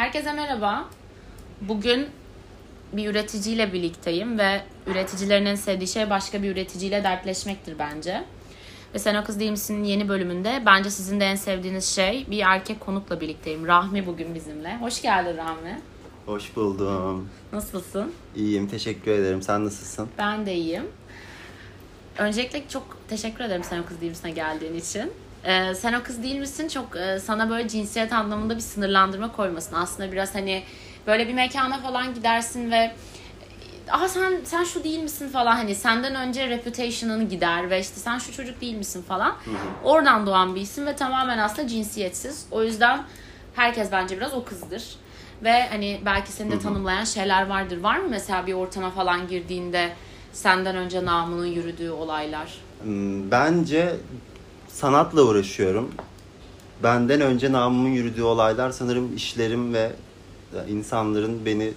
Herkese merhaba. Bugün bir üreticiyle birlikteyim ve üreticilerin en sevdiği şey başka bir üreticiyle dertleşmektir bence. Ve Sen O Kız Değil Misin yeni bölümünde bence sizin de en sevdiğiniz şey bir erkek konukla birlikteyim. Rahmi bugün bizimle. Hoş geldin Rahmi. Hoş buldum. Nasılsın? İyiyim, teşekkür ederim. Sen nasılsın? Ben de iyiyim. Öncelikle çok teşekkür ederim Sen O Kız Değil Misin'e geldiğin için. Ee, sen o kız değil misin? Çok e, sana böyle cinsiyet anlamında bir sınırlandırma koymasın. Aslında biraz hani böyle bir mekana falan gidersin ve aha sen sen şu değil misin falan hani senden önce reputation'ını gider ve işte sen şu çocuk değil misin falan. Oradan doğan bir isim ve tamamen aslında cinsiyetsiz. O yüzden herkes bence biraz o kızdır. Ve hani belki seni de tanımlayan şeyler vardır. Var mı mesela bir ortama falan girdiğinde senden önce namının yürüdüğü olaylar? Hmm, Bence sanatla uğraşıyorum. Benden önce namımın yürüdüğü olaylar sanırım işlerim ve insanların beni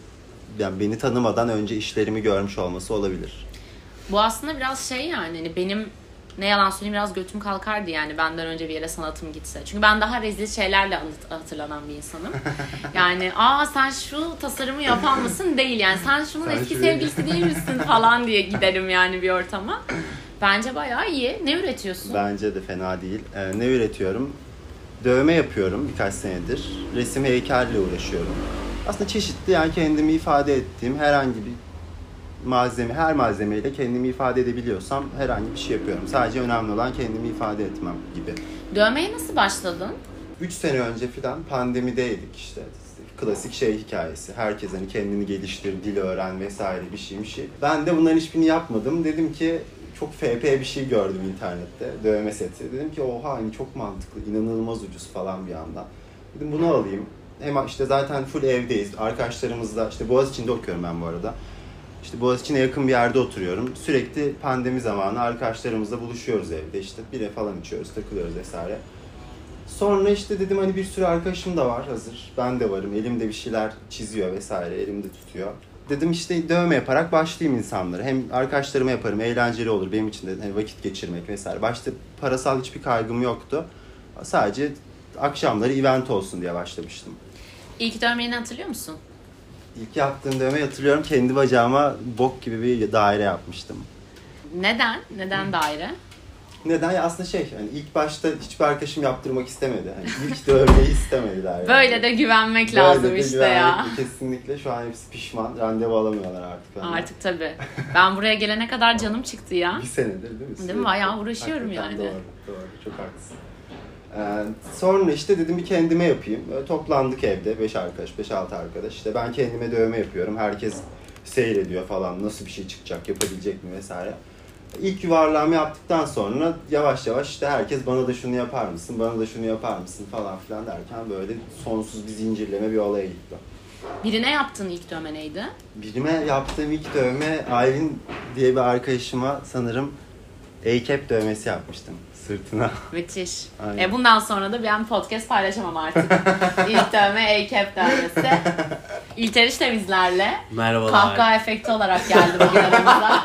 yani beni tanımadan önce işlerimi görmüş olması olabilir. Bu aslında biraz şey yani hani benim ne yalan söyleyeyim biraz götüm kalkardı yani benden önce bir yere sanatım gitse. Çünkü ben daha rezil şeylerle hatırlanan bir insanım. Yani aa sen şu tasarımı yapan mısın? Değil yani. Sen şunun Sen eski şuraya- sevgilisi değil misin falan diye giderim yani bir ortama. Bence bayağı iyi. Ne üretiyorsun? Bence de fena değil. Ee, ne üretiyorum? Dövme yapıyorum birkaç senedir. Resim heykelle uğraşıyorum. Aslında çeşitli yani kendimi ifade ettiğim herhangi bir malzeme, her malzemeyle kendimi ifade edebiliyorsam herhangi bir şey yapıyorum. Sadece önemli olan kendimi ifade etmem gibi. Dövmeye nasıl başladın? 3 sene önce filan pandemideydik işte. Klasik şey hikayesi. Herkes hani kendini geliştir, dil öğren vesaire bir şey bir şey. Ben de bunların hiçbirini yapmadım. Dedim ki çok FP bir şey gördüm internette. Dövme seti. Dedim ki oha hani çok mantıklı, inanılmaz ucuz falan bir anda. Dedim bunu alayım. Hem işte zaten full evdeyiz. Arkadaşlarımızla işte Boğaziçi'nde okuyorum ben bu arada. İşte Boğaziçi'ne yakın bir yerde oturuyorum. Sürekli pandemi zamanı arkadaşlarımızla buluşuyoruz evde. İşte bire falan içiyoruz, takılıyoruz vesaire. Sonra işte dedim hani bir sürü arkadaşım da var hazır. Ben de varım. Elimde bir şeyler çiziyor vesaire. Elimde tutuyor. Dedim işte dövme yaparak başlayayım insanlara. Hem arkadaşlarıma yaparım. Eğlenceli olur. Benim için de hani vakit geçirmek vesaire. Başta parasal hiçbir kaygım yoktu. Sadece akşamları event olsun diye başlamıştım. İlk dövmeni hatırlıyor musun? İlk yaptığım dövme hatırlıyorum. Kendi bacağıma bok gibi bir daire yapmıştım. Neden? Neden daire? Neden? Ya aslında şey hani ilk başta hiçbir arkadaşım yaptırmak istemedi. Hani ilk dövmeyi istemediler. yani. Böyle de güvenmek Böyle lazım de işte ya. güvenlik Kesinlikle şu an hepsi pişman. Randevu alamıyorlar artık. benden. Artık tabii. Ben buraya gelene kadar canım çıktı ya. Bir senedir değil mi? Değil mi? Bayağı uğraşıyorum Hakikaten yani. Doğru, doğru. Çok haklısın. Ee, sonra işte dedim bir kendime yapayım. Böyle toplandık evde. 5 arkadaş, 5-6 arkadaş. İşte ben kendime dövme yapıyorum. Herkes seyrediyor falan. Nasıl bir şey çıkacak, yapabilecek mi vesaire. İlk yuvarlağımı yaptıktan sonra yavaş yavaş işte herkes bana da şunu yapar mısın, bana da şunu yapar mısın falan filan derken böyle sonsuz bir zincirleme bir olaya gitti. Birine yaptığın ilk dövme neydi? Birime yaptığım ilk dövme Aylin diye bir arkadaşıma sanırım A-cap dövmesi yapmıştım sırtına. Müthiş. Aynen. E bundan sonra da ben podcast paylaşamam artık. İlk dövme A-Cap dövmesi. İlteriş temizlerle Merhabalar. kahkaha efekti olarak geldi bugün aramıza.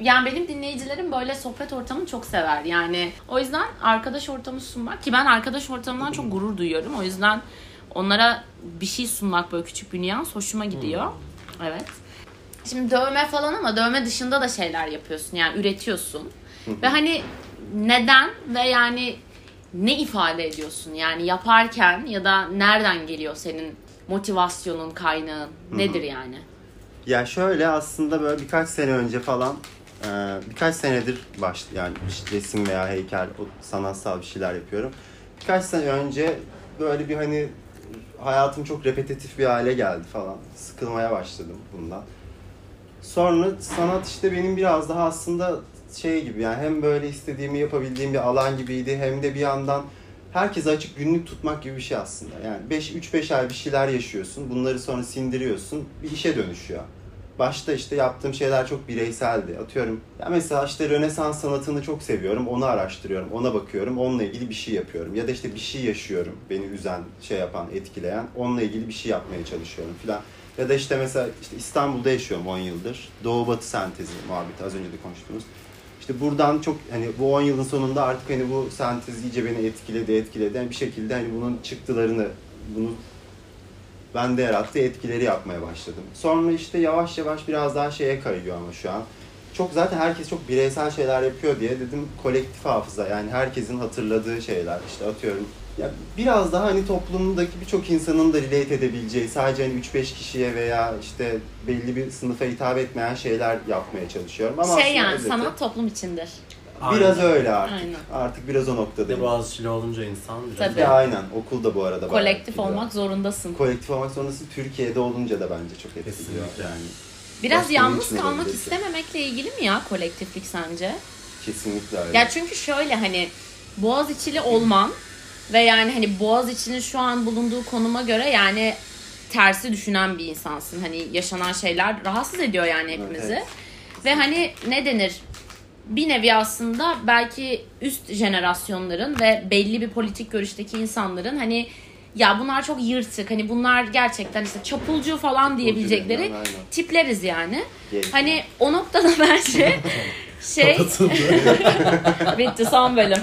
yani benim dinleyicilerim böyle sohbet ortamını çok sever. Yani o yüzden arkadaş ortamı sunmak ki ben arkadaş ortamından çok gurur duyuyorum. O yüzden onlara bir şey sunmak böyle küçük bir nüans hoşuma gidiyor. Evet. Şimdi dövme falan ama dövme dışında da şeyler yapıyorsun. Yani üretiyorsun. Ve hani neden ve yani ne ifade ediyorsun? Yani yaparken ya da nereden geliyor senin motivasyonun, kaynağın? Nedir yani? Ya şöyle aslında böyle birkaç sene önce falan e, birkaç senedir baş yani işte resim veya heykel sanatsal bir şeyler yapıyorum. Birkaç sene önce böyle bir hani hayatım çok repetitif bir hale geldi falan. Sıkılmaya başladım bundan. Sonra sanat işte benim biraz daha aslında şey gibi yani hem böyle istediğimi yapabildiğim bir alan gibiydi hem de bir yandan herkese açık günlük tutmak gibi bir şey aslında. Yani 5 3-5 ay bir şeyler yaşıyorsun. Bunları sonra sindiriyorsun. Bir işe dönüşüyor. Başta işte yaptığım şeyler çok bireyseldi. Atıyorum ya mesela işte Rönesans sanatını çok seviyorum. Onu araştırıyorum, ona bakıyorum. Onunla ilgili bir şey yapıyorum. Ya da işte bir şey yaşıyorum. Beni üzen, şey yapan, etkileyen. Onunla ilgili bir şey yapmaya çalışıyorum filan. Ya da işte mesela işte İstanbul'da yaşıyorum 10 yıldır. Doğu Batı sentezi muhabbeti az önce de konuştuğumuz. İşte buradan çok hani bu 10 yılın sonunda artık hani bu sentez iyice beni etkiledi etkiledi. Yani bir şekilde hani bunun çıktılarını bunu bende yarattığı etkileri yapmaya başladım. Sonra işte yavaş yavaş biraz daha şeye kayıyor ama şu an. Çok zaten herkes çok bireysel şeyler yapıyor diye dedim kolektif hafıza yani herkesin hatırladığı şeyler işte atıyorum. Ya biraz daha hani toplumdaki birçok insanın da relate edebileceği sadece hani 3-5 kişiye veya işte belli bir sınıfa hitap etmeyen şeyler yapmaya çalışıyorum. Ama şey yani özeti- sanat toplum içindir. Biraz öyle artık. Aynen. Artık biraz o Bir de noktadayım. Boğaziçi'li olunca insan biraz Tabii. De aynen okulda bu arada. bayağı Kolektif etkiliyor. olmak zorundasın. Kolektif olmak sonrası Türkiye'de olunca da bence çok etkiliyor. Yani Biraz Başka yalnız kalmak olabilir. istememekle ilgili mi ya kolektiflik sence? kesinlikle öyle. Ya çünkü şöyle hani Boğaziçi'li olman ve yani hani Boğaziçi'nin şu an bulunduğu konuma göre yani tersi düşünen bir insansın. Hani yaşanan şeyler rahatsız ediyor yani hepimizi. Evet. Ve hani ne denir? Bir nevi aslında belki üst jenerasyonların ve belli bir politik görüşteki insanların hani ya bunlar çok yırtık hani bunlar gerçekten işte çapulcu falan diyebilecekleri tipleriz yani. Hani o noktada bence şey bitti son bölüm.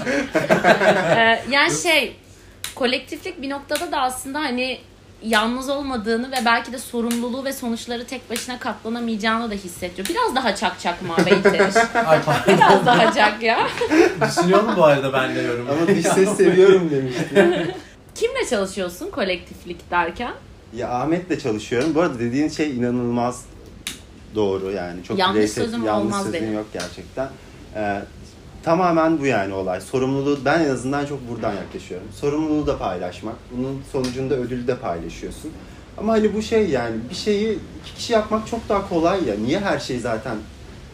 Ee, yani şey kolektiflik bir noktada da aslında hani yalnız olmadığını ve belki de sorumluluğu ve sonuçları tek başına katlanamayacağını da hissediyor. Biraz daha çak çak. Ay pardon. Biraz daha çak ya. Düşünüyorum bu arada ben de yorum. Ama dış ses seviyorum demiştim. Kimle çalışıyorsun kolektiflik derken? ya Ahmet'le çalışıyorum. Bu arada dediğin şey inanılmaz doğru yani. Çok Yanlış bireysel- sözüm yanlış olmaz sözüm benim. yok gerçekten. Ee, tamamen bu yani olay. Sorumluluğu ben en azından çok buradan yaklaşıyorum. Sorumluluğu da paylaşmak. Bunun sonucunda ödülü de paylaşıyorsun. Ama hani bu şey yani bir şeyi iki kişi yapmak çok daha kolay ya. Niye her şeyi zaten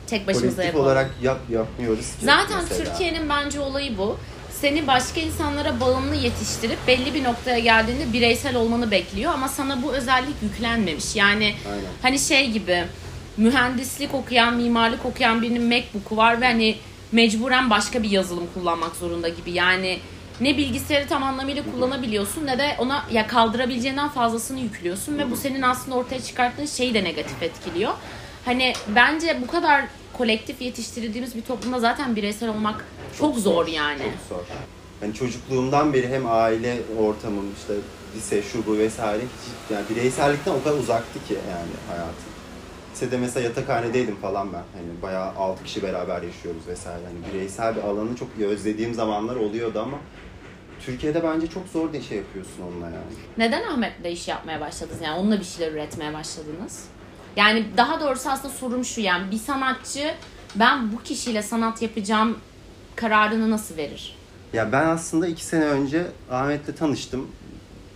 Tek başımıza kolektif yapalım. olarak yap, yapmıyoruz ki? Zaten mesela? Türkiye'nin bence olayı bu. Seni başka insanlara bağımlı yetiştirip belli bir noktaya geldiğinde bireysel olmanı bekliyor ama sana bu özellik yüklenmemiş. Yani Aynen. hani şey gibi mühendislik okuyan, mimarlık okuyan birinin Macbook'u var ve hani mecburen başka bir yazılım kullanmak zorunda gibi. Yani ne bilgisayarı tam anlamıyla kullanabiliyorsun ne de ona ya kaldırabileceğinden fazlasını yüklüyorsun ve bu senin aslında ortaya çıkarttığın şeyi de negatif etkiliyor. Hani bence bu kadar kolektif yetiştirildiğimiz bir toplumda zaten bireysel olmak çok, zor yani. Çok zor. Yani çocukluğumdan beri hem aile ortamım işte lise şu bu vesaire hiç yani bireysellikten o kadar uzaktı ki yani hayatım. Lisede mesela yatakhanedeydim falan ben. Hani bayağı 6 kişi beraber yaşıyoruz vesaire. Hani bireysel bir alanı çok özlediğim zamanlar oluyordu ama Türkiye'de bence çok zor bir şey yapıyorsun onunla yani. Neden Ahmet'le iş yapmaya başladınız? Yani onunla bir şeyler üretmeye başladınız. Yani daha doğrusu aslında sorum şu yani bir sanatçı ben bu kişiyle sanat yapacağım kararını nasıl verir? Ya ben aslında iki sene önce Ahmet'le tanıştım.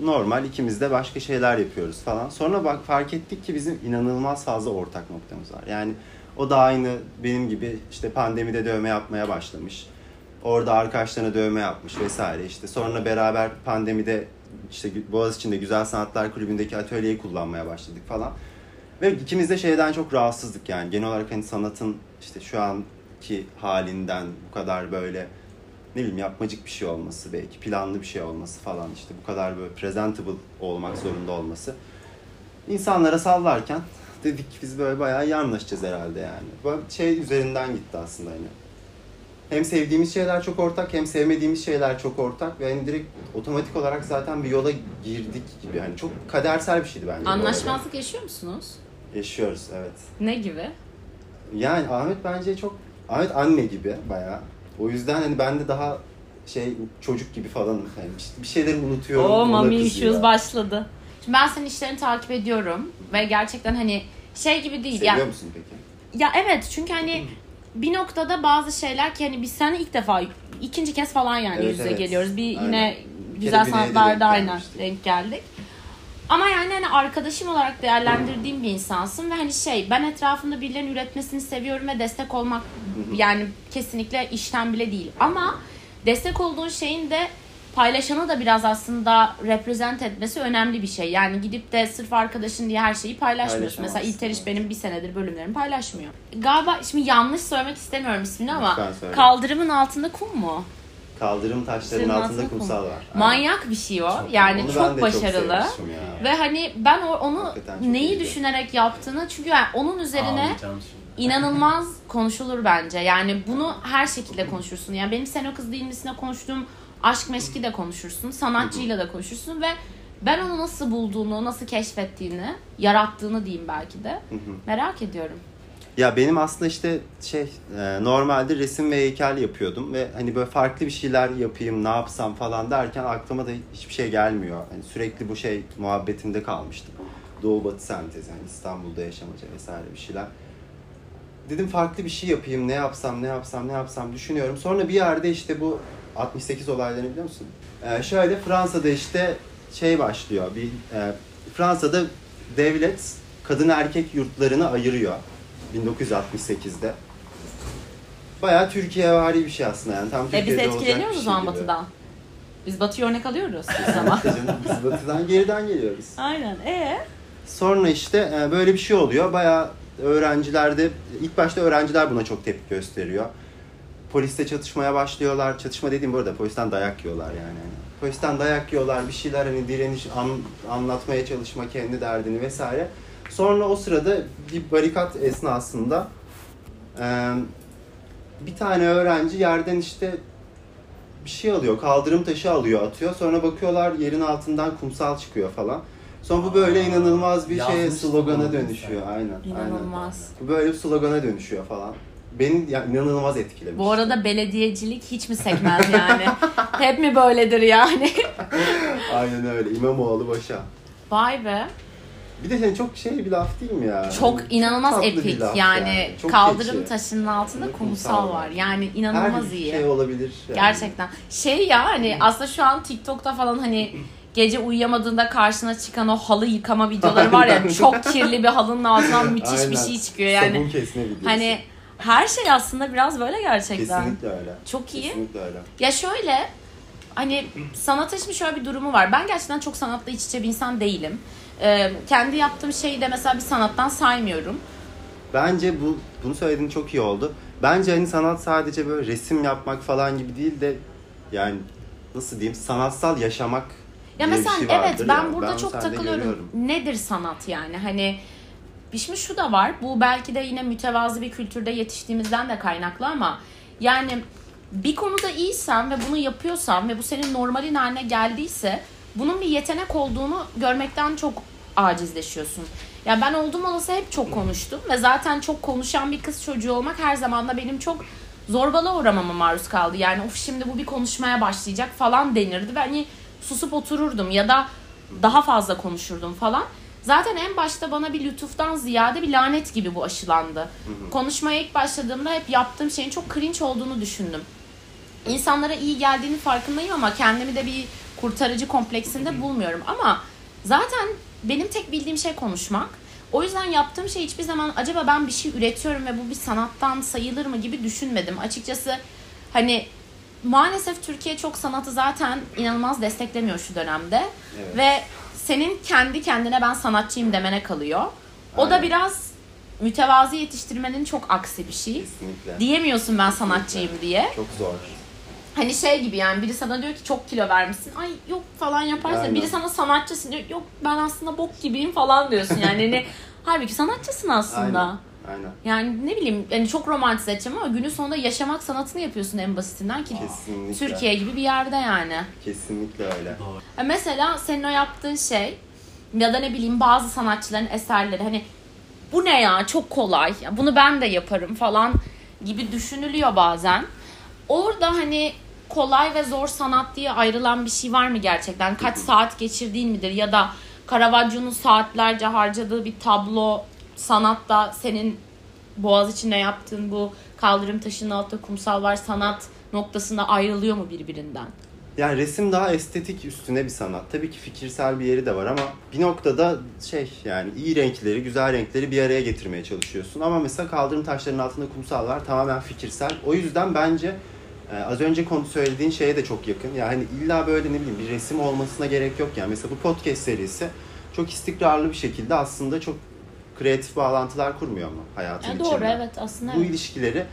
Normal ikimiz de başka şeyler yapıyoruz falan. Sonra bak fark ettik ki bizim inanılmaz fazla ortak noktamız var. Yani o da aynı benim gibi işte pandemide dövme yapmaya başlamış. Orada arkadaşlarına dövme yapmış vesaire işte. Sonra beraber pandemide işte Boğaziçi'nde Güzel Sanatlar Kulübü'ndeki atölyeyi kullanmaya başladık falan. Ve ikimiz de şeyden çok rahatsızdık yani. Genel olarak hani sanatın işte şu anki halinden bu kadar böyle ne bileyim yapmacık bir şey olması belki planlı bir şey olması falan işte bu kadar böyle presentable olmak zorunda olması. İnsanlara sallarken dedik biz böyle bayağı iyi anlaşacağız herhalde yani. Böyle şey üzerinden gitti aslında hani. Hem sevdiğimiz şeyler çok ortak hem sevmediğimiz şeyler çok ortak ve hani direkt otomatik olarak zaten bir yola girdik gibi. Hani çok kadersel bir şeydi bence. Anlaşmazlık yaşıyor musunuz? Yaşıyoruz evet. Ne gibi? Yani Ahmet bence çok Ahmet anne gibi bayağı. O yüzden hani ben de daha şey çocuk gibi falanım. Yani bir- şeyleri unutuyorum. O mami issues başladı. Şimdi ben senin işlerini takip ediyorum ve gerçekten hani şey gibi değil. Seviyor ya, musun peki? ya evet çünkü hani bir noktada bazı şeyler ki hani biz seninle ilk defa ikinci kez falan yani Evet, yüz yüze evet. geliyoruz. Bir Aynen. yine güzel sanatlarda aynen denk geldik. Ama yani hani arkadaşım olarak değerlendirdiğim bir insansın ve hani şey ben etrafımda birilerinin üretmesini seviyorum ve destek olmak yani kesinlikle işten bile değil. Ama destek olduğun şeyin de paylaşanı da biraz aslında represent etmesi önemli bir şey. Yani gidip de sırf arkadaşın diye her şeyi paylaşmıyorsun. Mesela İlteriş benim bir senedir bölümlerimi paylaşmıyor. Galiba şimdi yanlış söylemek istemiyorum ismini ama kaldırımın altında kum mu? Kaldırım taşlarının Senin altında altında kum. kumsal var. Manyak bir şey o. Yani Onu ben çok de başarılı. sevmiştim ya. Ve hani ben onu çok neyi iyiydi. düşünerek yaptığını çünkü yani onun üzerine inanılmaz konuşulur bence. Yani bunu her şekilde konuşursun. Yani benim sen o kız değil misine konuştuğum aşk meşki de konuşursun. Sanatçıyla da konuşursun ve Ben onu nasıl bulduğunu, nasıl keşfettiğini, yarattığını diyeyim belki de merak ediyorum. Ya benim aslında işte şey e, normalde resim ve heykel yapıyordum ve hani böyle farklı bir şeyler yapayım ne yapsam falan derken aklıma da hiçbir şey gelmiyor. Hani sürekli bu şey muhabbetimde kalmıştım. Doğu Batı sentezi yani İstanbul'da yaşamaca vesaire bir şeyler. Dedim farklı bir şey yapayım ne yapsam ne yapsam ne yapsam düşünüyorum. Sonra bir yerde işte bu 68 olaylarını biliyor musun? E, şöyle Fransa'da işte şey başlıyor. Bir e, Fransa'da devlet kadın erkek yurtlarını ayırıyor. 1968'de. Bayağı Türkiye vari bir şey aslında yani. Tam E biz Türkiye'de olacak etkileniyoruz bir o şey zaman gibi. batıdan. Biz batıya örnek alıyoruz o zaman. Canım, Biz batıdan geriden geliyoruz. Aynen. E Sonra işte e, böyle bir şey oluyor. Bayağı öğrencilerde, ilk başta öğrenciler buna çok tepki gösteriyor. Polisle çatışmaya başlıyorlar. Çatışma dediğim bu arada polisten dayak yiyorlar yani. Polisten dayak yiyorlar, bir şeyler hani direniş an- anlatmaya çalışma kendi derdini vesaire. Sonra o sırada bir barikat esnasında e, bir tane öğrenci yerden işte bir şey alıyor, kaldırım taşı alıyor, atıyor. Sonra bakıyorlar yerin altından kumsal çıkıyor falan. Sonra bu böyle Aa, inanılmaz bir şeye yazmıştım slogana dönüşüyor. Aynen. Aynen. inanılmaz. Bu böyle bir slogana dönüşüyor falan. Beni ya, inanılmaz etkilemiş. Bu arada belediyecilik hiç mi sekmez yani? Hep mi böyledir yani? Aynen öyle. İmamoğlu başa. Vay be. Bir de senin çok şey bir laf değil mi ya? Çok inanılmaz tatlı bir epik laf yani. Çok Kaldırım keçi. taşının altında Kumsal kumsal var. Yani inanılmaz Her iyi. şey olabilir. yani. Gerçekten. Şey ya hani aslında şu an TikTok'ta falan hani gece uyuyamadığında karşına çıkan o halı yıkama videoları var ya çok kirli bir halının altından müthiş bir Aynen. şey çıkıyor yani. Sabun kesme videosu. Hani her şey aslında biraz böyle gerçekten. Kesinlikle öyle. Çok iyi. Kesinlikle öyle. Ya şöyle hani sanata şimdi şöyle bir durumu var. Ben gerçekten çok sanatla iç içe bir insan değilim. Ee, kendi yaptığım şeyi de mesela bir sanattan saymıyorum. Bence bu bunu söylediğin çok iyi oldu. Bence hani sanat sadece böyle resim yapmak falan gibi değil de yani nasıl diyeyim sanatsal yaşamak Ya diye bir mesela şey evet vardır ben ya. burada onu çok sende takılıyorum. görüyorum. Nedir sanat yani? Hani şimdi şu da var. Bu belki de yine mütevazı bir kültürde yetiştiğimizden de kaynaklı ama yani bir konuda iyisen ve bunu yapıyorsan ve bu senin normalin haline geldiyse bunun bir yetenek olduğunu görmekten çok acizleşiyorsun. Ya ben oldum olası hep çok konuştum ve zaten çok konuşan bir kız çocuğu olmak her zaman da benim çok zorbalığa uğramama maruz kaldı. Yani of şimdi bu bir konuşmaya başlayacak falan denirdi ve hani susup otururdum ya da daha fazla konuşurdum falan. Zaten en başta bana bir lütuftan ziyade bir lanet gibi bu aşılandı. Konuşmaya ilk başladığımda hep yaptığım şeyin çok cringe olduğunu düşündüm. İnsanlara iyi geldiğini farkındayım ama kendimi de bir kurtarıcı kompleksinde bulmuyorum. Ama zaten benim tek bildiğim şey konuşmak. O yüzden yaptığım şey hiçbir zaman acaba ben bir şey üretiyorum ve bu bir sanattan sayılır mı gibi düşünmedim. Açıkçası hani maalesef Türkiye çok sanatı zaten inanılmaz desteklemiyor şu dönemde. Evet. Ve senin kendi kendine ben sanatçıyım demene kalıyor. O da Aynen. biraz mütevazi yetiştirmenin çok aksi bir şey. Kesinlikle. Diyemiyorsun ben sanatçıyım diye. Çok zor. Hani şey gibi yani biri sana diyor ki çok kilo vermişsin. Ay yok falan yaparsın. Aynen. Biri sana sanatçısın diyor. Yok ben aslında bok gibiyim falan diyorsun. Yani hani halbuki sanatçısın aslında. Aynen. Aynen. Yani ne bileyim yani çok romantize edeceğim ama günün sonunda yaşamak sanatını yapıyorsun en basitinden ki Kesinlikle. Türkiye gibi bir yerde yani. Kesinlikle öyle. Ya Mesela senin o yaptığın şey ya da ne bileyim bazı sanatçıların eserleri hani bu ne ya çok kolay ya bunu ben de yaparım falan gibi düşünülüyor bazen. Orada hani kolay ve zor sanat diye ayrılan bir şey var mı gerçekten? Kaç saat geçirdiğin midir ya da Caravaggio'nun saatlerce harcadığı bir tablo sanatta senin Boğaz içinde yaptığın bu kaldırım taşının altında kumsal var sanat noktasında ayrılıyor mu birbirinden? Yani resim daha estetik üstüne bir sanat. Tabii ki fikirsel bir yeri de var ama bir noktada şey yani iyi renkleri, güzel renkleri bir araya getirmeye çalışıyorsun. Ama mesela kaldırım taşlarının altında kumsal var tamamen fikirsel. O yüzden bence e, az önce konu söylediğin şeye de çok yakın. Yani illa böyle ne bileyim bir resim olmasına gerek yok yani. Mesela bu podcast serisi çok istikrarlı bir şekilde aslında çok kreatif bağlantılar kurmuyor mu hayatın Ya içinde? doğru evet aslında bu evet. ilişkileri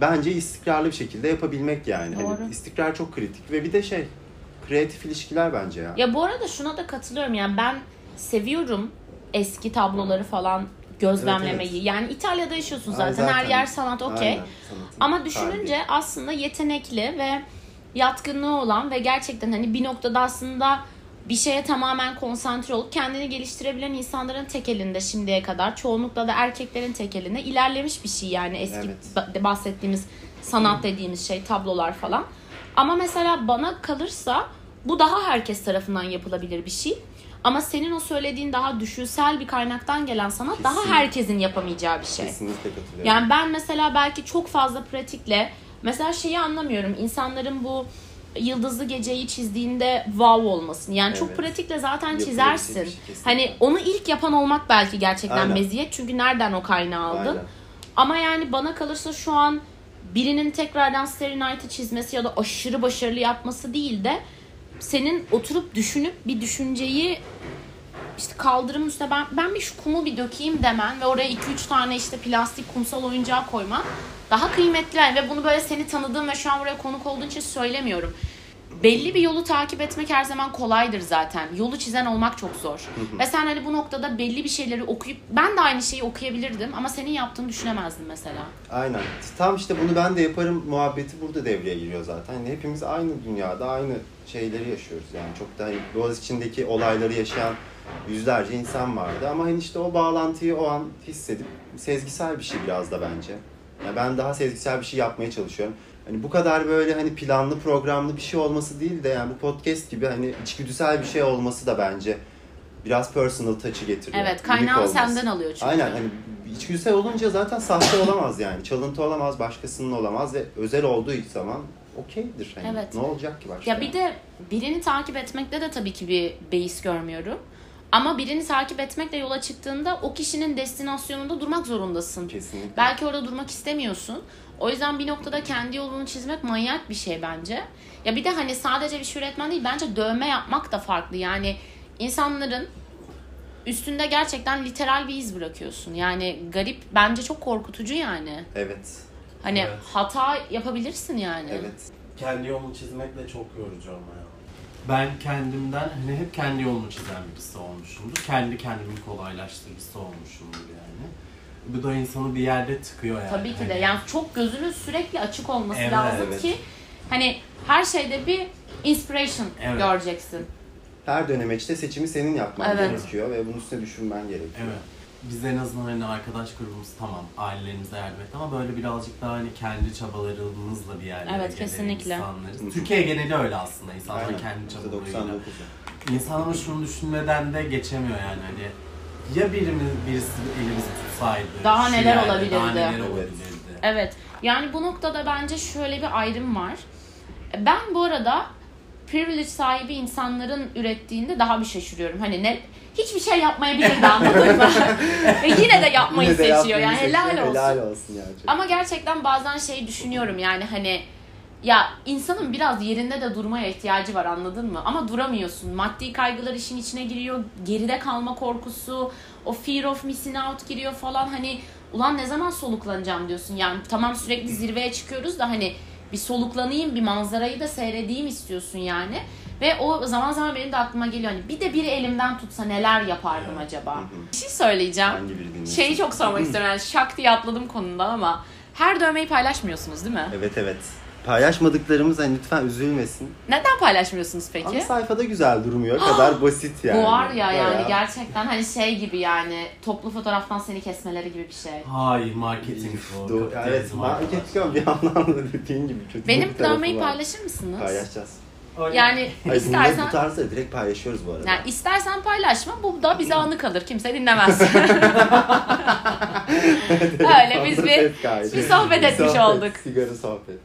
bence istikrarlı bir şekilde yapabilmek yani. Hani Doğru. istikrar çok kritik ve bir de şey kreatif ilişkiler bence ya. Ya bu arada şuna da katılıyorum yani ben seviyorum eski tabloları falan gözlemlemeyi. Evet, Yani İtalya'da yaşıyorsun Ay, zaten, her yer sanat okey. Ama düşününce kalbi. aslında yetenekli ve yatkınlığı olan ve gerçekten hani bir noktada aslında bir şeye tamamen konsantre olup kendini geliştirebilen insanların tek elinde şimdiye kadar çoğunlukla da erkeklerin tek elinde ilerlemiş bir şey yani eski Evet. ba- bahsettiğimiz sanat dediğimiz şey tablolar falan. Ama mesela bana kalırsa bu daha herkes tarafından yapılabilir bir şey. Ama senin o söylediğin daha düşünsel bir kaynaktan gelen sanat daha Kesin. herkesin yapamayacağı bir şey. Kesinlikle katılıyorum. Yani ben mesela belki çok fazla pratikle mesela şeyi anlamıyorum. İnsanların bu yıldızlı geceyi çizdiğinde wow olmasın. Yani çok Evet. pratikle zaten Yapılabilecek çizersin. şey, kesinlikle. hani onu ilk yapan olmak belki gerçekten Aynen. meziyet. Çünkü nereden o kaynağı aldın? Aynen. Ama yani bana kalırsa şu an birinin tekrardan Starry Night'ı çizmesi ya da aşırı başarılı yapması değil de senin oturup düşünüp bir düşünceyi işte kaldırım üstüne ben, ben bir şu kumu bir dökeyim demen ve oraya 2-3 tane işte plastik kumsal oyuncağı koyman daha kıymetli ve bunu böyle seni tanıdığım ve şu an buraya konuk olduğun için söylemiyorum. Belli bir yolu takip etmek her zaman kolaydır zaten. Yolu çizen olmak çok zor. ve sen hani bu noktada belli bir şeyleri okuyup ben de aynı şeyi okuyabilirdim ama senin yaptığını düşünemezdim mesela. Aynen. Tam işte bunu ben de yaparım muhabbeti burada devreye giriyor zaten. Hani hepimiz aynı dünyada aynı şeyleri yaşıyoruz. Yani çok da hani Boğaz içindeki olayları yaşayan yüzlerce insan vardı. Ama hani işte o bağlantıyı o an hissedip sezgisel bir şey biraz da bence. Yani ben daha sezgisel bir şey yapmaya çalışıyorum. Hani bu kadar böyle hani planlı programlı bir şey olması değil de yani bu podcast gibi hani içgüdüsel bir şey olması da bence biraz personal touch'ı getiriyor. Evet kaynağı senden alıyor çünkü. Aynen hani içgüdüsel olunca zaten sahte olamaz yani. Çalıntı olamaz, başkasının olamaz ve özel olduğu zaman okeydir. Hani Evet. Ne olacak ki başka? Ya bir de birini takip etmekte de tabii ki bir beis görmüyorum. Ama birini takip etmekle yola çıktığında o kişinin destinasyonunda durmak zorundasın. Kesinlikle. Belki orada durmak istemiyorsun. O yüzden bir noktada kendi yolunu çizmek manyak bir şey bence. Ya bir de hani sadece bir şey üretmen değil bence dövme yapmak da farklı. Yani insanların üstünde gerçekten literal bir iz bırakıyorsun. Yani garip bence çok korkutucu yani. Evet. Hani Evet. hata yapabilirsin yani. Evet. Kendi yolunu çizmek de çok yorucu ama ya. Ben kendimden hani hep kendi yolunu çizen birisi olmuşumdur. Kendi kendimi kolaylaştırıcısı olmuşumdur yani. Bu da insanı bir yerde tıkıyor yani. Tabii ki de. Hani Yani çok gözünün sürekli açık olması Evet, lazım evet. ki hani her şeyde bir inspiration Evet. göreceksin. Her dönemeçte seçimi senin yapman Evet. gerekiyor ve bunun üstüne düşünmen gerekiyor. Evet. Biz en azından hani arkadaş grubumuz tamam ailelerimize yardım et ama böyle birazcık daha hani kendi çabalarımızla bir yerlere Evet, gelen kesinlikle. insanlarız. Türkiye geneli öyle aslında insanlar Aynen. kendi çabalarıyla. %99'u. İnsan ama şunu düşünmeden de geçemiyor yani hani ya birimiz birisi elimizi tutsaydı Daha şu neler yerde olabilirdi. Daha neler olabilirdi. Evet. Yani bu noktada bence şöyle bir ayrım var. Ben bu arada privilege sahibi insanların ürettiğinde daha bir şaşırıyorum. Hani ne hiçbir şey yapmayabilirdi anladın mı? Ve yine de yapmayı Yine de seçiyor. Yani helal seçiyor. olsun. Helal olsun yani. Ama gerçekten bazen şey düşünüyorum yani hani ya insanın biraz yerinde de durmaya ihtiyacı var anladın mı? Ama duramıyorsun. Maddi kaygılar işin içine giriyor. Geride kalma korkusu, o fear of missing out giriyor falan. Hani ulan ne zaman soluklanacağım diyorsun. Yani tamam sürekli zirveye çıkıyoruz da hani bir soluklanayım, bir manzarayı da seyredeyim istiyorsun yani. Ve o zaman zaman benim de aklıma geliyor hani bir de biri elimden tutsa neler yapardım Evet. acaba? Hı hı. Bir şey söyleyeceğim. Şeyi çok sormak istiyorum yani şak diye atladım konudan ama her dövmeyi paylaşmıyorsunuz değil mi? Evet evet. Paylaşmadıklarımız hani lütfen üzülmesin. Neden paylaşmıyorsunuz peki? Ama sayfada güzel durmuyor. kadar basit yani. Bu var ya yani Bayağı- gerçekten hani şey gibi yani toplu fotoğraftan seni kesmeleri gibi bir şey. Hayır marketing bu. Do- kapitalizm evet, arkadaşlar. market bir anlamda dediğin gibi kötü Benim var. paylaşır mısınız? Paylaşacağız. Yani Hayır istersen bu tarzda direkt paylaşıyoruz bu arada. yani istersen paylaşma bu da bize anı kalır. Kimse dinlemez. Öyle biz bir bir sohbet etmiş Sohbet, olduk. Sigara sohbet.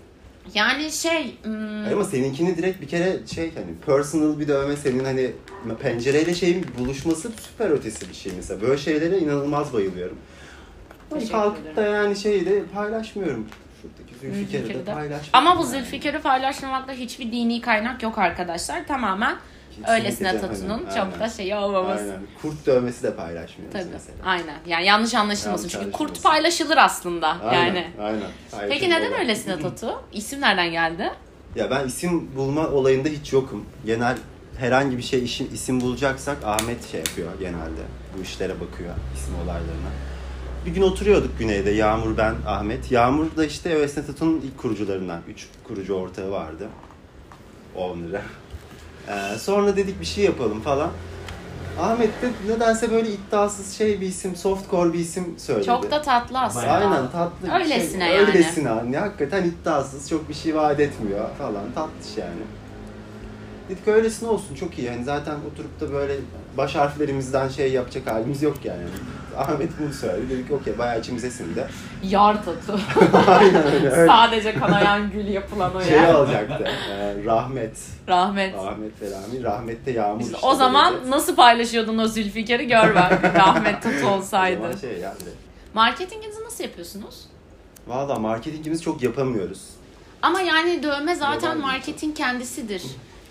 Yani şey hmm, Ama seninkini direkt bir kere şey hani personal bir dövme senin hani pencereyle şeyin buluşması süper ötesi bir şey mesela. Böyle şeylere inanılmaz bayılıyorum. Teşekkür kalkıp da yani şeyi de paylaşmıyorum. Şuradaki Zülfikar'ı da paylaşmıyorum. ama bu. Zülfikar'ı paylaşmamakta hiçbir dini kaynak yok arkadaşlar. Tamamen Öylesine tatunun aynen. çok da şey olmaması. Aynen. Kurt dövmesi de paylaşmıyoruz Tabii. mesela. Aynen. Yani yanlış anlaşılmasın. Yanlış Çünkü anlaşılmasın. kurt paylaşılır aslında. Aynen, Yani. Aynen. Peki Paylaşım neden olarak. öylesine tatu? İsim nereden geldi? Ya ben isim bulma olayında hiç yokum. Genel herhangi bir şey işin isim bulacaksak Ahmet şey yapıyor genelde. Bu işlere bakıyor isim olaylarına. Bir gün oturuyorduk güneyde Yağmur ben Ahmet. Yağmur da işte Öesne Tatu'nun ilk kurucularından. Üç kurucu ortağı vardı. 10 lira. Ee, sonra dedik bir şey yapalım falan. Ahmet de nedense böyle iddiasız şey bir isim, softcore bir isim söyledi. Çok da tatlı aslında. Aynen tatlı bir Öylesine şey. yani. Öylesine hani hakikaten iddiasız, çok bir şey vaat etmiyor falan. Tatlış yani. Dedik öylesine olsun çok iyi. Yani zaten oturup da böyle baş harflerimizden şey yapacak halimiz yok yani. Ahmet bunu söyledi. Dedik okey bayağı içimize sindi. Yar tatu. Aynen öyle. öyle. Sadece kanayan gül yapılan o şey yer. olacaktı. e, rahmet. Rahmet. Ahmet ve Rami. Rahmette yağmur İşte işte. o zaman böyle. nasıl paylaşıyordun o Zülfikar'ı gör ben. Rahmet tatu olsaydı. şey yani. Marketinginizi nasıl yapıyorsunuz? Valla marketingimizi çok yapamıyoruz. Ama yani dövme zaten Yalan marketing kendisidir.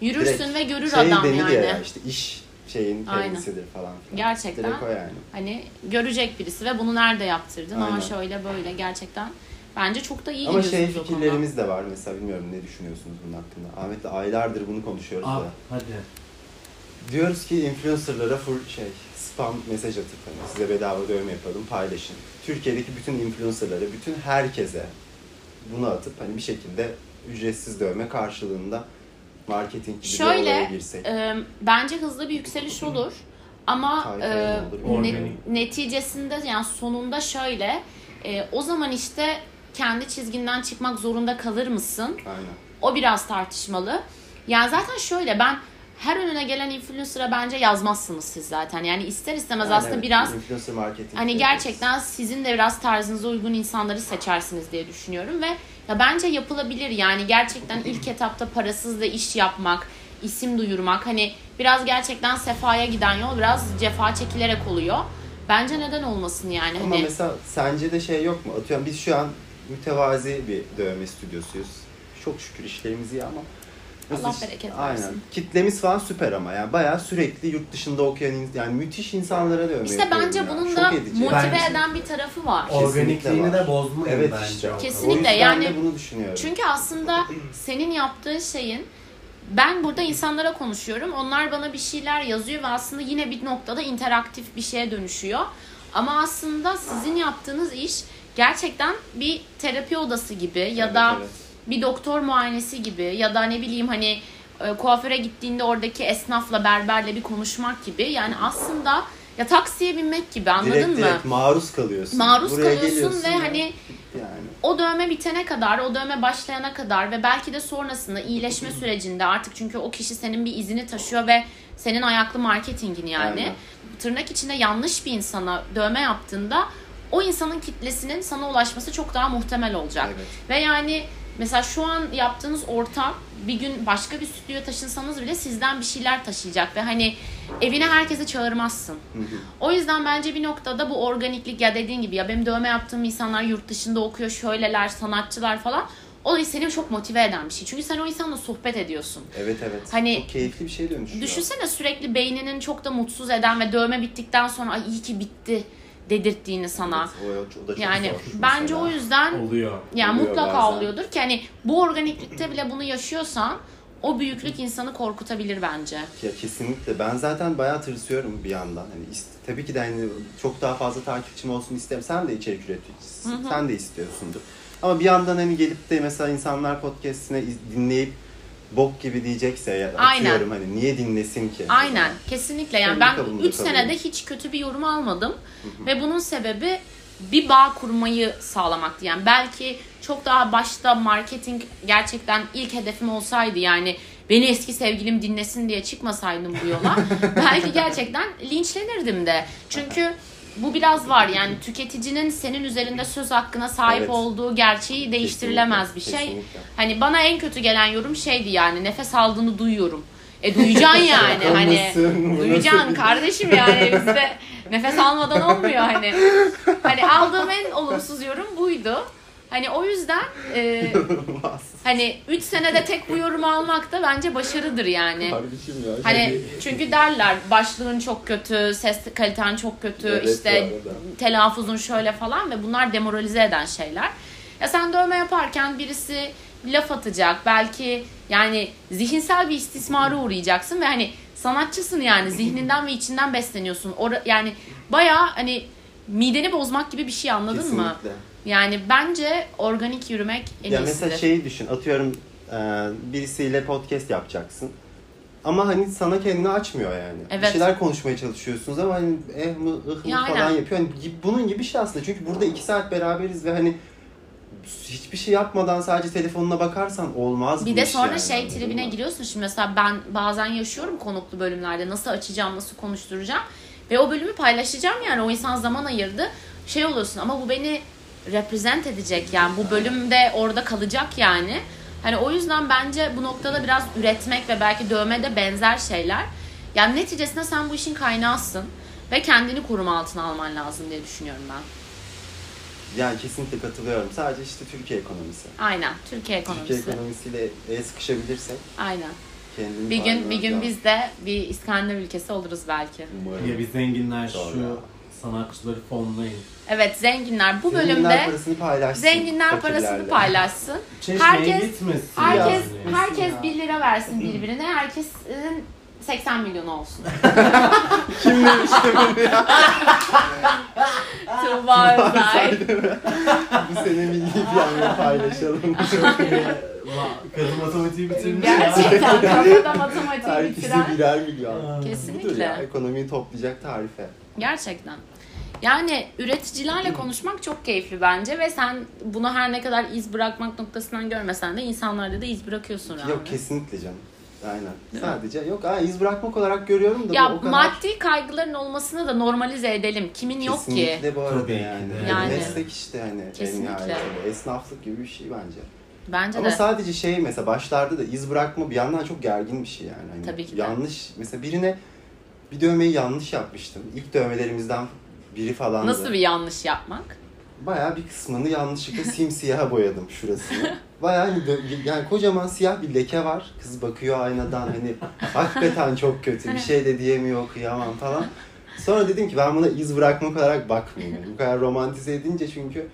Yürürsün Direkt ve görür şey adam denir yani. ya işte iş şeyin kendisidir falan. filan. Gerçekten. Direkt o yani. Hani görecek birisi ve bunu nerede yaptırdın ama Aynen. şöyle böyle gerçekten. Bence çok da iyi Ama şey fikirlerimiz de var mesela bilmiyorum ne düşünüyorsunuz bunun hakkında. Ahmet'le aylardır bunu konuşuyoruz Aa, da. hadi. Diyoruz ki influencerlara full şey spam mesaj atıp hani size bedava dövme yapalım paylaşın. Türkiye'deki bütün influencerlara, bütün herkese bunu atıp hani bir şekilde ücretsiz dövme karşılığında marketing gibi bir Şöyle, girsek. e, bence hızlı bir yükseliş olur. Ama e, ne olur? ne- Organik. neticesinde yani sonunda şöyle e, o zaman işte kendi çizginden çıkmak zorunda kalır mısın? Aynen. O biraz tartışmalı. Yani zaten şöyle ben her önüne gelen influencer'a bence yazmazsınız siz zaten. Yani ister istemez Yani aslında evet, biraz influencer marketing hani gerçekten sizin de biraz tarzınıza uygun insanları seçersiniz diye düşünüyorum ve ya bence yapılabilir yani gerçekten ilk etapta parasız da iş yapmak, isim duyurmak hani biraz gerçekten sefaya giden yol biraz cefa çekilerek oluyor. Bence neden olmasın yani Ama hani mesela sence de şey yok mu? Atıyorum biz şu an mütevazi bir dövme stüdyosuyuz. Çok şükür işlerimiz iyi ama. Allah bereket versin. Aynen. Kitlemiz falan süper ama yani bayağı sürekli yurt dışında okuyan in- yani müthiş insanlara dövme işte yapıyorum bence bunun da motive Bence- eden bir tarafı var. Organikliğini de bozmayın Evet bence. işte. o. Kesinlikle. O yüzden yani- de bunu düşünüyorum. Çünkü aslında senin yaptığın şeyin ben burada insanlara konuşuyorum. Onlar bana bir şeyler yazıyor ve aslında yine bir noktada interaktif bir şeye dönüşüyor. Ama aslında sizin yaptığınız iş gerçekten bir terapi odası gibi ya Evet, da evet. Bir doktor muayenesi gibi ya da ne bileyim hani e, kuaföre gittiğinde oradaki esnafla berberle bir konuşmak gibi. Yani aslında ya taksiye binmek gibi anladın direkt mı? direkt maruz kalıyorsun. Maruz Buraya kalıyorsun ve ya. hani yani o dövme bitene kadar, o dövme başlayana kadar ve belki de sonrasında iyileşme sürecinde artık çünkü o kişi senin bir izini taşıyor ve senin ayaklı marketingin yani. Aynen. Tırnak içinde yanlış bir insana dövme yaptığında o insanın kitlesinin sana ulaşması çok daha muhtemel olacak. Evet. Ve yani mesela şu an yaptığınız ortam bir gün başka bir stüdyoya taşınsanız bile sizden bir şeyler taşıyacak ve hani evine herkesi çağırmazsın. Hı hı. O yüzden bence bir noktada bu organiklik ya dediğin gibi ya benim dövme yaptığım insanlar yurt dışında okuyor şöyleler sanatçılar falan. O seni çok motive eden bir şey. Çünkü sen o insanla sohbet ediyorsun. Evet evet. Hani- Çok keyifli bir şey dönüşüyor. Düşünsene sürekli beyninin çok da mutsuz eden ve dövme bittikten sonra ay iyi ki bitti dedirttiğini sana. Evet, o, o da çok Yani zor bence mesela. o yüzden Oluyor. yani Oluyor mutlaka bazen. oluyordur ki hani bu organiklikte bile bunu yaşıyorsan o büyüklük insanı korkutabilir bence. Ya kesinlikle. Ben zaten bayağı tırsıyorum bir yandan. Hani ist- tabii ki de hani çok daha fazla takipçim olsun isterim. Sen de içerik üreticisisin. Sen de istiyorsundur. Ama bir yandan hani gelip de mesela insanlar podcast'ine iz- dinleyip bok gibi diyecekse ya Aynen. atıyorum hani niye dinlesin ki? Aynen kesinlikle yani Kendi ben kabında 3 kalıyor. senede hiç kötü bir yorum almadım ve bunun sebebi bir bağ kurmayı sağlamaktı yani belki çok daha başta marketing gerçekten ilk hedefim olsaydı yani beni eski sevgilim dinlesin diye çıkmasaydım bu yola belki gerçekten linçlenirdim de çünkü bu biraz var yani tüketicinin senin üzerinde söz hakkına sahip Evet. olduğu gerçeği değiştirilemez bir şey. Kesinlikle. Hani bana en kötü gelen yorum şeydi yani nefes aldığını duyuyorum. E duyacaksın yani hani duyacaksın kardeşim yani bizde nefes almadan olmuyor hani. Hani aldığım en olumsuz yorum buydu. Hani o yüzden e, hani 3 senede tek bu yorumu almak da bence başarıdır yani. Kardeşim ya. Hani çünkü derler başlığın çok kötü, ses kaliten çok kötü, Evet, işte telaffuzun şöyle falan ve bunlar demoralize eden şeyler. Ya sen dövme yaparken birisi laf atacak, belki yani zihinsel bir istismara uğrayacaksın ve hani sanatçısın yani zihninden ve içinden besleniyorsun. Ora, yani bayağı hani mideni bozmak gibi bir şey anladın mı? Yani bence organik yürümek en ya iyisidir. mesela şeyi düşün. Atıyorum e, birisiyle podcast yapacaksın. Ama hani sana kendini açmıyor yani. Bir Evet. şeyler konuşmaya çalışıyorsunuz ama hani eh mı ıh mı Ya falan aynen. yapıyor. Hani bunun gibi bir şey aslında. Çünkü burada iki saat beraberiz ve hani hiçbir şey yapmadan sadece telefonuna bakarsan olmaz Bir de sonra yani, şey tribine giriyorsun şimdi mesela ben bazen yaşıyorum konuklu bölümlerde nasıl açacağım nasıl konuşturacağım ve o bölümü paylaşacağım yani o insan zaman ayırdı şey oluyorsun ama bu beni represent edecek yani bu bölümde orada kalacak yani hani o yüzden bence bu noktada biraz üretmek ve belki dövmede benzer şeyler yani neticesinde sen bu işin kaynağısın ve kendini koruma altına alman lazım diye düşünüyorum ben. Yani kesinlikle katılıyorum. Sadece işte Türkiye ekonomisi. Aynen Türkiye ekonomisi. Türkiye ekonomisiyle el sıkışabilirsek Aynen. kendimiz Bir gün bir gün biz de bir İskandinav ülkesi oluruz belki. Umarım. Ya biz zenginler Sonra. şu sanatçıları fonlayın. Evet zenginler bu Zenginler bölümde parasını paylaşsın. zenginler parasını paylaşsın. Çeşmeye Herkes gitmesin. herkes yani. herkes ya. 1 lira versin birbirine. Herkesin 80 milyon olsun. Kim demişti bunu ya? Tuğba Özay. Bu sene milli piyango paylaşalım. Kadın matematiği bitirmiş ya. Gerçekten kafada matematiği bitiren. birer milyon. Budur Kesinlikle. ya, ekonomiyi toplayacak tarife. Gerçekten. Yani üreticilerle konuşmak çok keyifli bence ve sen bunu her ne kadar iz bırakmak noktasından görmesen de insanlarda da iz bırakıyorsun yani. Yok kesinlikle canım. Aynen. Değil mi? Sadece yok ha iz bırakmak olarak görüyorum da Ya bu o kadar maddi kaygıların olmasını da normalize edelim. Kimin yok ki? Kesinlikle bu arada Tabii ki yani. de. Yani. Meslek işte hani Kesinlikle. Esnaflık gibi bir şey bence. Bence Ama de. sadece şey mesela başlarda da iz bırakma bir yandan çok gergin bir şey yani. Hani Tabii ki de. Yanlış mesela birine bir dövmeyi yanlış yapmıştım. İlk dövmelerimizden biri falandı. Nasıl bir yanlış yapmak? Bayağı bir kısmını yanlışlıkla simsiyaha boyadım şurasını. Bayağı hani yani kocaman siyah bir leke var. Kız bakıyor aynadan hani hakikaten çok kötü bir şey de diyemiyor kıyamam falan. Sonra dedim ki ben buna iz bırakmak olarak. Yani bu kadar romantize edince çünkü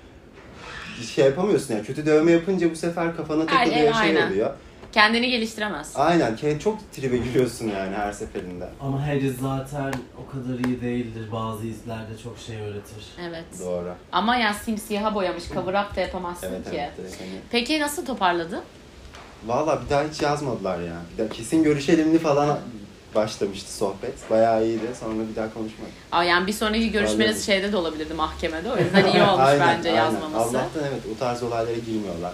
şey yapamıyorsun yani kötü dövme yapınca bu sefer kafana takılıyor Aynen, şey oluyor. Kendini geliştiremez. Aynen ke- çok tribe giriyorsun yani her seferinde. Ama iz zaten o kadar iyi değildir. Bazı izlerde çok şey öğretir. Evet. Doğru. Ama ya simsiyaha boyamış cover up da yapamazsın Evet ki. evet. direkt hani- Peki nasıl toparladın? Valla bir daha hiç yazmadılar ya. Bir daha kesin görüşelimli falan başlamıştı sohbet. Bayağı iyiydi. Sonra bir daha konuşmadık. Aa, yani bir sonraki görüşmeniz şeyde de olabilirdi mahkemede. O yüzden iyi olmuş Aynen, bence aynen. yazmaması. Allah'tan evet o tarz olaylara girmiyorlar.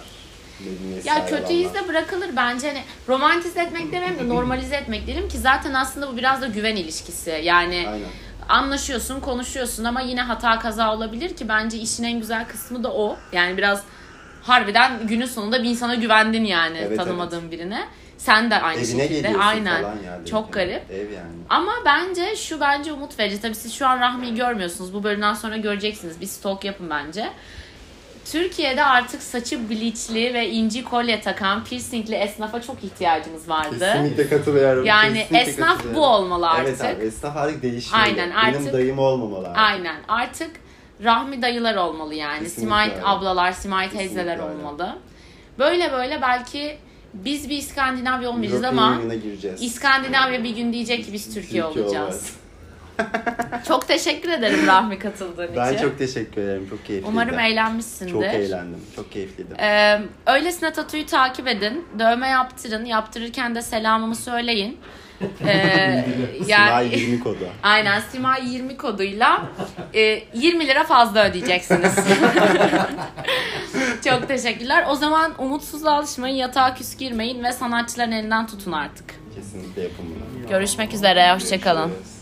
Ya kötü iz de bırakılır bence hani romantize etmek demeyeyim de normalize etmek diyelim ki zaten aslında bu biraz da güven ilişkisi. Yani Aynen. anlaşıyorsun, konuşuyorsun ama yine hata kaza olabilir ki bence işin en güzel kısmı da o. Yani biraz harbiden günün sonunda bir insana güvendin yani Evet, tanımadığın birine. Sen de aynı Evine şekilde. Aynen. falan. Çok garip. Ev yani. Ama bence şu bence umut verici. Tabii siz şu an Rahmi'yi görmüyorsunuz. Bu bölümden sonra göreceksiniz. Bir stalk yapın bence. Türkiye'de artık saçı bleachli ve inci kolye takan piercingli esnafa çok ihtiyacımız vardı. Kesinlikle katılıyorum. Yani kesinlikle esnaf katılıyorum. bu olmalı Evet artık. abi esnaf artık değişmeli. Aynen, Benim artık- dayım olmamalı artık. Aynen. Artık Rahmi dayılar olmalı yani. Kesinlikle Simay öyle. ablalar, Simay Kesinlikle teyzeler öyle. olmalı. Böyle böyle belki biz bir İskandinavya olmayacağız European ama. İskandinavya bir gün diyecek ki biz Türkiye, olacağız. olacağız. Çok teşekkür ederim Rahmi katıldığın Ben için. çok teşekkür ederim. Çok keyifliydi. Umarım eğlenmişsindir. Çok eğlendim. Çok keyifliydi. Ee, öylesine tatuyu takip edin. Dövme yaptırın. Yaptırırken de selamımı söyleyin. Ee, Simay 20 kodu. Aynen Simay 20 koduyla e, 20 lira fazla ödeyeceksiniz. Çok teşekkürler. O zaman umutsuzluğa alışmayın, yatağa küs girmeyin ve sanatçıların elinden tutun artık. Kesinlikle yapın bunu. Görüşmek üzere, hoşçakalın. Görüşürüz.